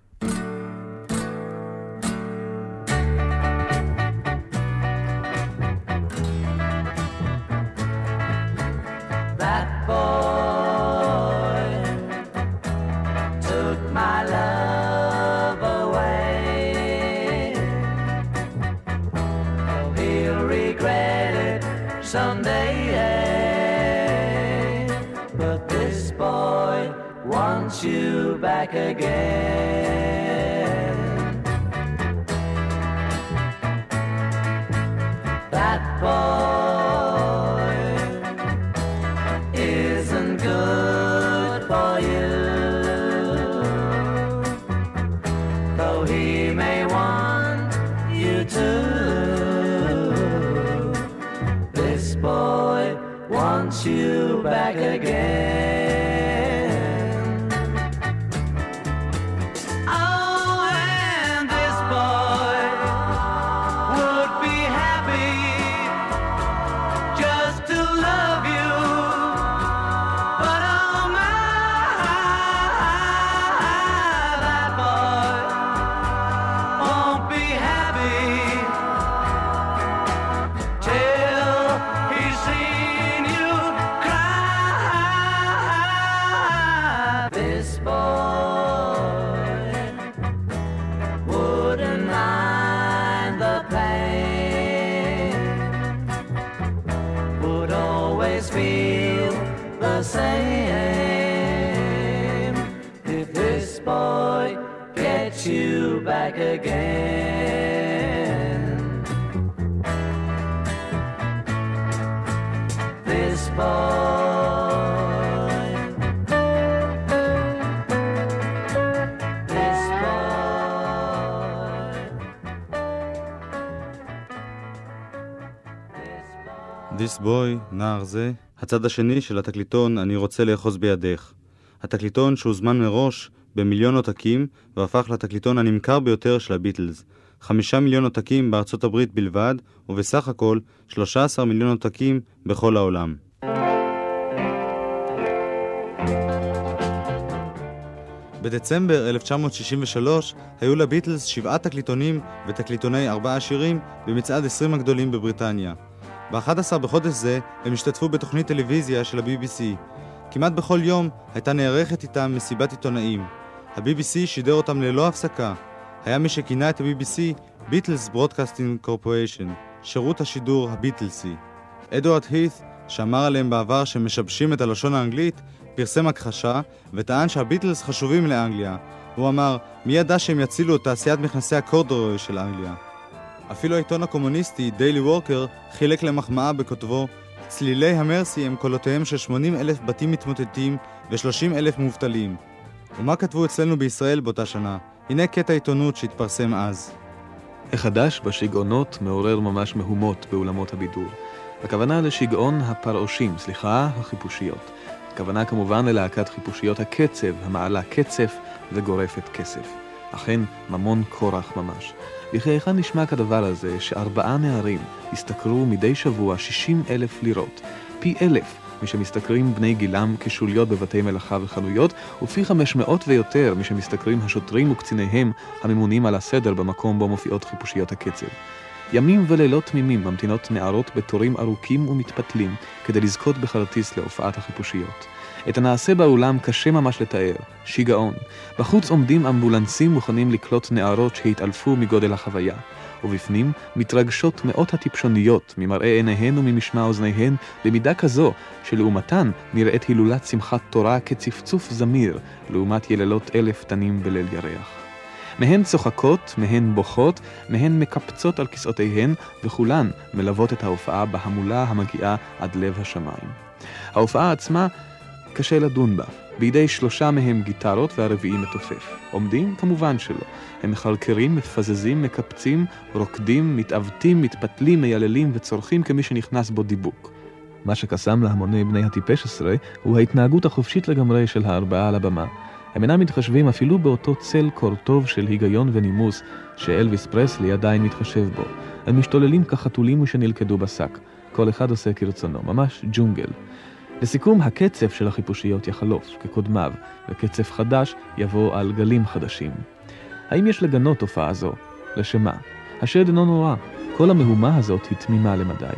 Boy gets you back again. This boy, this boy.
This Boy, נער זה, הצד השני של התקליטון אני רוצה לאחוז בידך. התקליטון שהוזמן מראש במיליון עותקים והפך לתקליטון הנמכר ביותר של הביטלס. חמישה מיליון עותקים בארצות הברית בלבד, ובסך הכל 13 מיליון עותקים בכל העולם. בדצמבר 1963 היו לביטלס שבעה תקליטונים ותקליטוני ארבעה שירים במצעד 20 הגדולים בבריטניה. ב-11 בחודש זה הם השתתפו בתוכנית טלוויזיה של ה-BBC. כמעט בכל יום הייתה נערכת איתם מסיבת עיתונאים. ה-BBC שידר אותם ללא הפסקה. היה מי שכינה את ה-BBC Beatles Broadcasting Corporation, שירות השידור הביטלסי. אדוארד הית', שאמר עליהם בעבר שהם משבשים את הלשון האנגלית, פרסם הכחשה וטען שהביטלס חשובים לאנגליה. הוא אמר, מי ידע שהם יצילו את תעשיית מכנסי הקורדורוי של אנגליה? אפילו העיתון הקומוניסטי, דיילי וורקר, חילק למחמאה בכותבו צלילי המרסי הם קולותיהם של 80 אלף בתים מתמוטטים ו-30 אלף מובטלים. ומה כתבו אצלנו בישראל באותה שנה? הנה קטע עיתונות שהתפרסם אז.
החדש בשיגעונות מעורר ממש מהומות באולמות הבידור. הכוונה לשגעון הפרעושים, סליחה, החיפושיות. הכוונה כמובן ללהקת חיפושיות הקצב, המעלה קצף וגורפת כסף. אכן, ממון כורח ממש. וכי היכן נשמע כדבר הזה שארבעה נערים השתכרו מדי שבוע 60 אלף לירות, פי אלף משמשתכרים בני גילם כשוליות בבתי מלאכה וחנויות, ופי 500 ויותר משמשתכרים השוטרים וקציניהם הממונים על הסדר במקום בו מופיעות חיפושיות הקצב. ימים ולילות תמימים ממתינות נערות בתורים ארוכים ומתפתלים כדי לזכות בכרטיס להופעת החיפושיות. את הנעשה באולם קשה ממש לתאר, שיגעון. בחוץ עומדים אמבולנסים מוכנים לקלוט נערות שהתעלפו מגודל החוויה, ובפנים מתרגשות מאות הטיפשוניות ממראה עיניהן וממשמע אוזניהן במידה כזו שלעומתן נראית הילולת שמחת תורה כצפצוף זמיר לעומת יללות אלף תנים בליל ירח. מהן צוחקות, מהן בוכות, מהן מקפצות על כיסאותיהן, וכולן מלוות את ההופעה בהמולה המגיעה עד לב השמיים. ההופעה עצמה, קשה לדון בה. בידי שלושה מהם גיטרות והרביעי מתופף. עומדים? כמובן שלא. הם מחרקרים, מפזזים, מקפצים, רוקדים, מתעוותים, מתפתלים, מייללים וצורכים כמי שנכנס בו דיבוק. מה שקסם להמוני בני הטיפש עשרה הוא ההתנהגות החופשית לגמרי של הארבעה על הבמה. הם אינם מתחשבים אפילו באותו צל קורטוב של היגיון ונימוס שאלוויס פרסלי עדיין מתחשב בו. הם משתוללים כחתולים ושנלכדו בשק. כל אחד עושה כרצונו, ממש ג'ונגל. לסיכום, הקצב של החיפושיות יחלוף כקודמיו, וקצב חדש יבוא על גלים חדשים. האם יש לגנות תופעה זו? לשם מה? השד אינו נורא, כל המהומה הזאת היא תמימה למדי.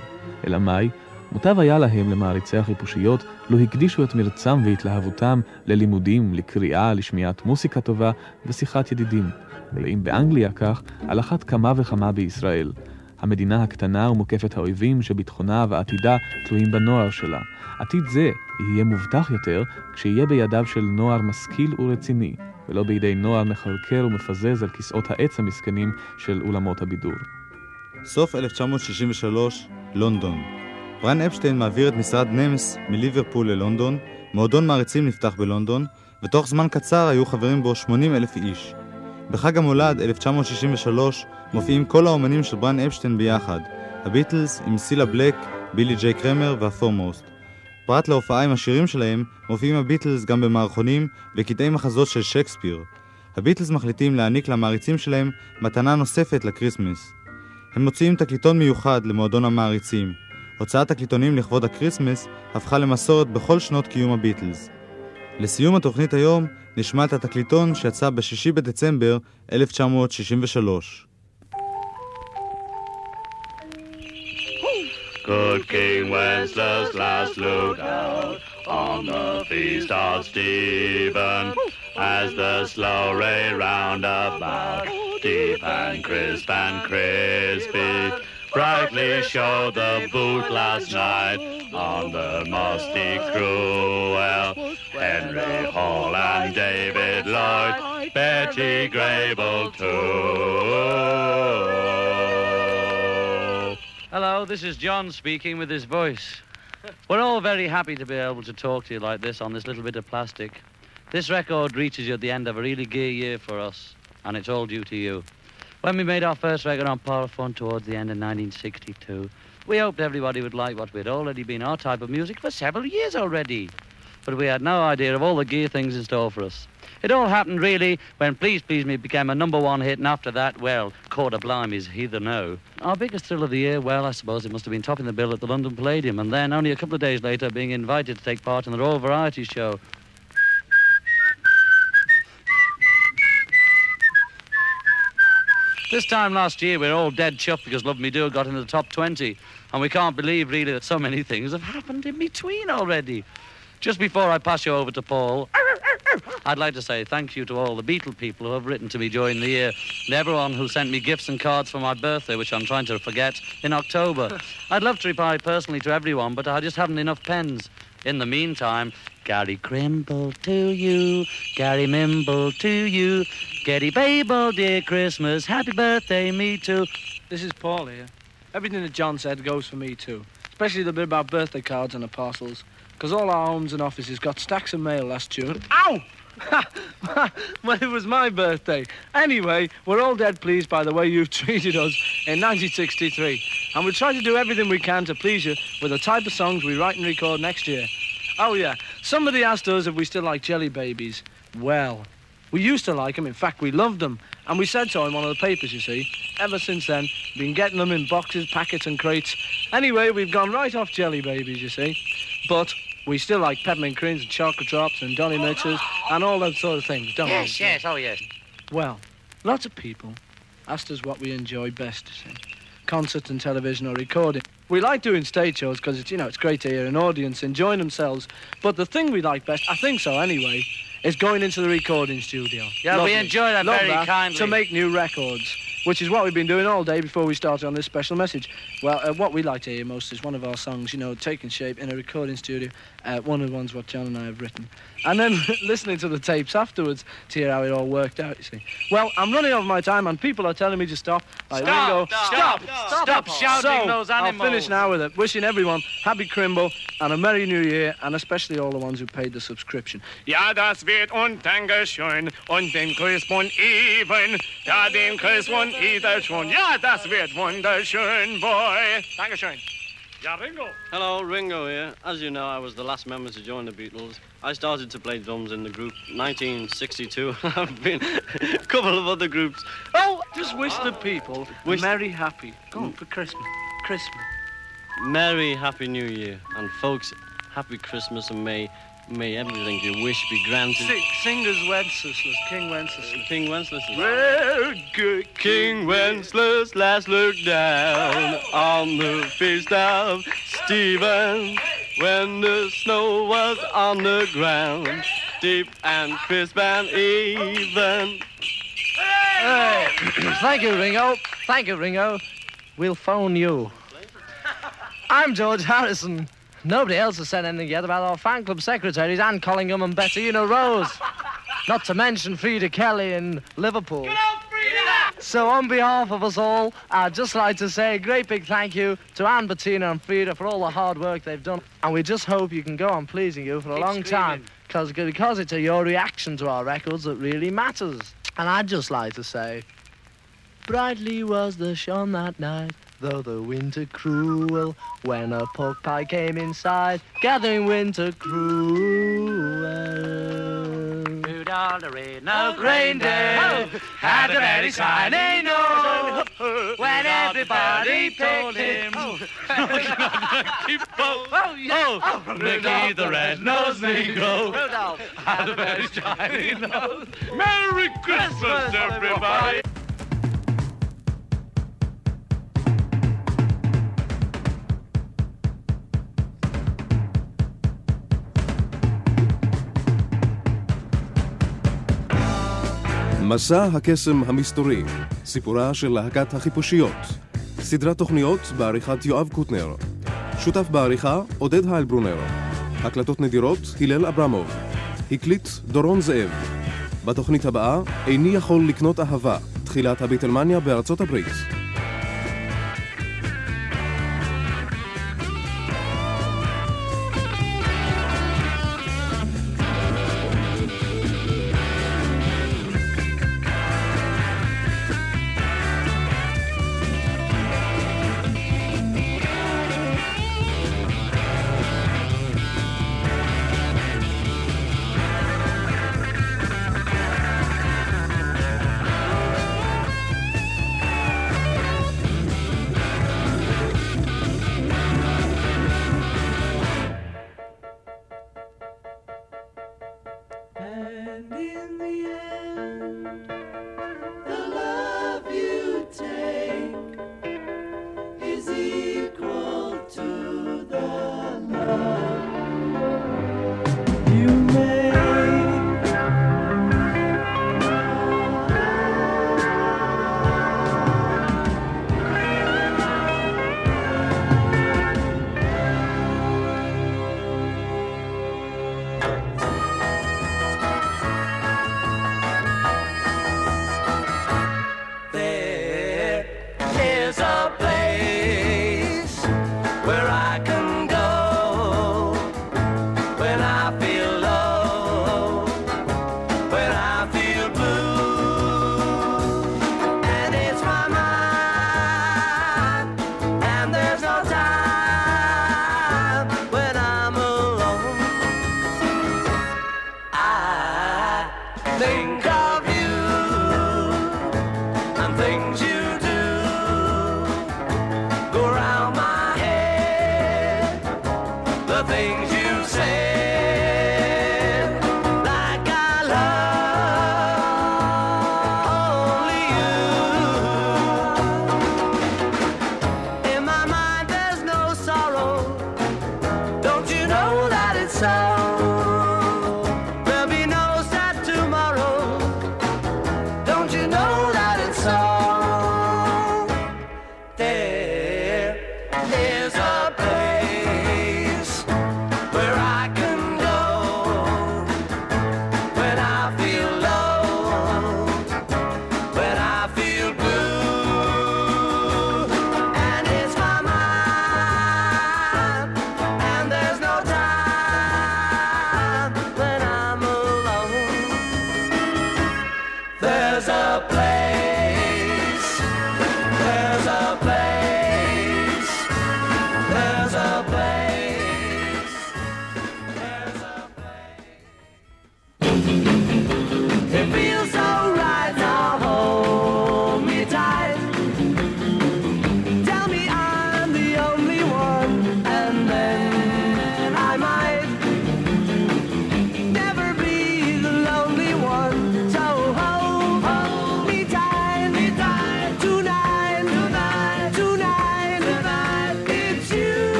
אלא מאי? מוטב היה להם, למעריצי החיפושיות, לו הקדישו את מרצם והתלהבותם ללימודים, לקריאה, לשמיעת מוסיקה טובה ושיחת ידידים. ואם באנגליה כך, על אחת כמה וכמה בישראל. המדינה הקטנה ומוקפת האויבים שביטחונה ועתידה תלויים בנוער שלה. עתיד זה יהיה מובטח יותר כשיהיה בידיו של נוער משכיל ורציני, ולא בידי נוער מחרקר ומפזז על כיסאות העץ המסכנים של אולמות הבידור.
סוף 1963, לונדון. בריין אפשטיין מעביר את משרד נמס מליברפול ללונדון, מועדון מעריצים נפתח בלונדון, ותוך זמן קצר היו חברים בו 80 אלף איש. בחג המולד 1963 מופיעים כל האומנים של בריין אפשטיין ביחד, הביטלס עם סילה בלק, בילי ג'יי קרמר והפורמוסט. פרט להופעה עם השירים שלהם, מופיעים הביטלס גם במערכונים וקטעי מחזות של שייקספיר. הביטלס מחליטים להעניק למעריצים שלהם מתנה נוספת לקריסמס. הם מוציאים תקליטון מיוחד למועדון המעריצים. הוצאת תקליטונים לכבוד הקריסמס הפכה למסורת בכל שנות קיום הביטלס. לסיום התוכנית היום נשמע את התקליטון שיצא ב-6 בדצמבר 1963.
Good King Wenceslas last looked out on the feast of Stephen as the slow ray round about, deep and crisp and crispy, brightly showed the boot last night on the musty cruel. Henry Hall and David Lloyd, Betty Grable too.
Hello, this is John speaking with his voice. We're all very happy to be able to talk to you like this on this little bit of plastic. This record reaches you at the end of a really gay year for us, and it's all due to you. When we made our first record on Parlophone towards the end of 1962, we hoped everybody would like what we'd already been our type of music for several years already. But we had no idea of all the gear things in store for us. It all happened really when Please Please Me became a number one hit, and after that, well, Quarter Blimey's Heather No. Our biggest thrill of the year, well, I suppose it must have been topping the bill at the London Palladium, and then only a couple of days later being invited to take part in the Royal Variety Show. This time last year, we were all dead chuffed because Love Me Do got into the top 20, and we can't believe really that so many things have happened in between already. Just before I pass you over to Paul, I'd like to say thank you to all the Beatle people who have written to me during the year, and everyone who sent me gifts and cards for my birthday, which I'm trying to forget, in October. I'd love to reply personally to everyone, but I just haven't enough pens. In the meantime, Gary Crimble to you, Gary Mimble to you, Getty Babel, dear Christmas, happy birthday, me too.
This is Paul here. Everything that John said goes for me too, especially the bit about birthday cards and the parcels, because all our homes and offices got stacks of mail last June. Ow! well, it was my birthday. Anyway, we're all dead pleased by the way you've treated us in 1963, and we'll try to do everything we can to please you with the type of songs we write and record next year. Oh, yeah. Somebody asked us if we still like jelly babies. Well, we used to like them. In fact, we loved them. And we said so in one of the papers, you see. Ever since then, been getting them in boxes, packets, and crates. Anyway, we've gone right off jelly babies, you see. But we still like peppermint creams and chocolate drops and dolly mixes and all those sort of things, don't
Yes,
we?
yes, oh yes.
Well, lots of people asked us what we enjoy best, you see. Concert and television or recording. We like doing stage shows because it's, you know, it's great to hear an audience enjoying themselves. But the thing we like best, I think so anyway, is going into the recording studio.
Yeah, we enjoy that
Love
very kindly.
To make new records, which is what we've been doing all day before we started on this special message. Well, uh, what we like to hear most is one of our songs, you know, taking shape in a recording studio. Uh, one of the ones what John and I have written. And then listening to the tapes afterwards to hear how it all worked out, you see. Well, I'm running over my time and people are telling me to stop. Like
Stop,
Ringo,
stop, stop, stop shouting
so,
those
I'll
animals.
finish now with it. Wishing everyone happy Crimble and a Merry New Year, and especially all the ones who paid the subscription.
Ja, das wird undankeschön und den Chris von Even. Ja, den Chris von Eder schon. Ja, das wird wunderschön, boy. Dankeschön. Ja, Ringo.
Hello, Ringo here. As you know, I was the last member to join the Beatles. I started to play drums in the group 1962. I've been a couple of other groups.
Oh, just wish the people
Wish-
Merry Happy. Go on for Christmas. Christmas.
Merry Happy New Year. And folks, happy Christmas and may may everything you wish be granted.
Sing, singers Wenceslas, King Wenceslas.
King Wenceslas.
Well,
good King Wenceslas last looked down on the feast of Stephen when the snow was on the ground, deep and crisp and even.
Hey, thank you, Ringo. Thank you, Ringo. We'll phone you. I'm George Harrison. Nobody else has said anything yet about our fan club secretaries, Anne Collingham and Bettina Rose. Not to mention Frida Kelly in Liverpool. So on behalf of us all, I'd just like to say a great big thank you to Anne, Bettina and Frida for all the hard work they've done. And we just hope you can go on pleasing you for a
Keep
long time. Cause, because it's your reaction to our records that really matters. And I'd just like to say, brightly was the sun that night, though the winter cruel, when a pork pie came inside, gathering winter cruel.
Rudolph the red-nosed reindeer had a very shiny nose. When everybody told him,
Oh,
oh, yeah. oh, oh
Ricky the red-nosed Negro had a very shiny nose. Merry Christmas, everybody.
מסע הקסם המסתורי, סיפורה של להקת החיפושיות. סדרת תוכניות בעריכת יואב קוטנר. שותף בעריכה עודד היילברונר. הקלטות נדירות הלל אברמוב. הקליט דורון זאב. בתוכנית הבאה, איני יכול לקנות אהבה, תחילת הביטלמניה בארצות הברית.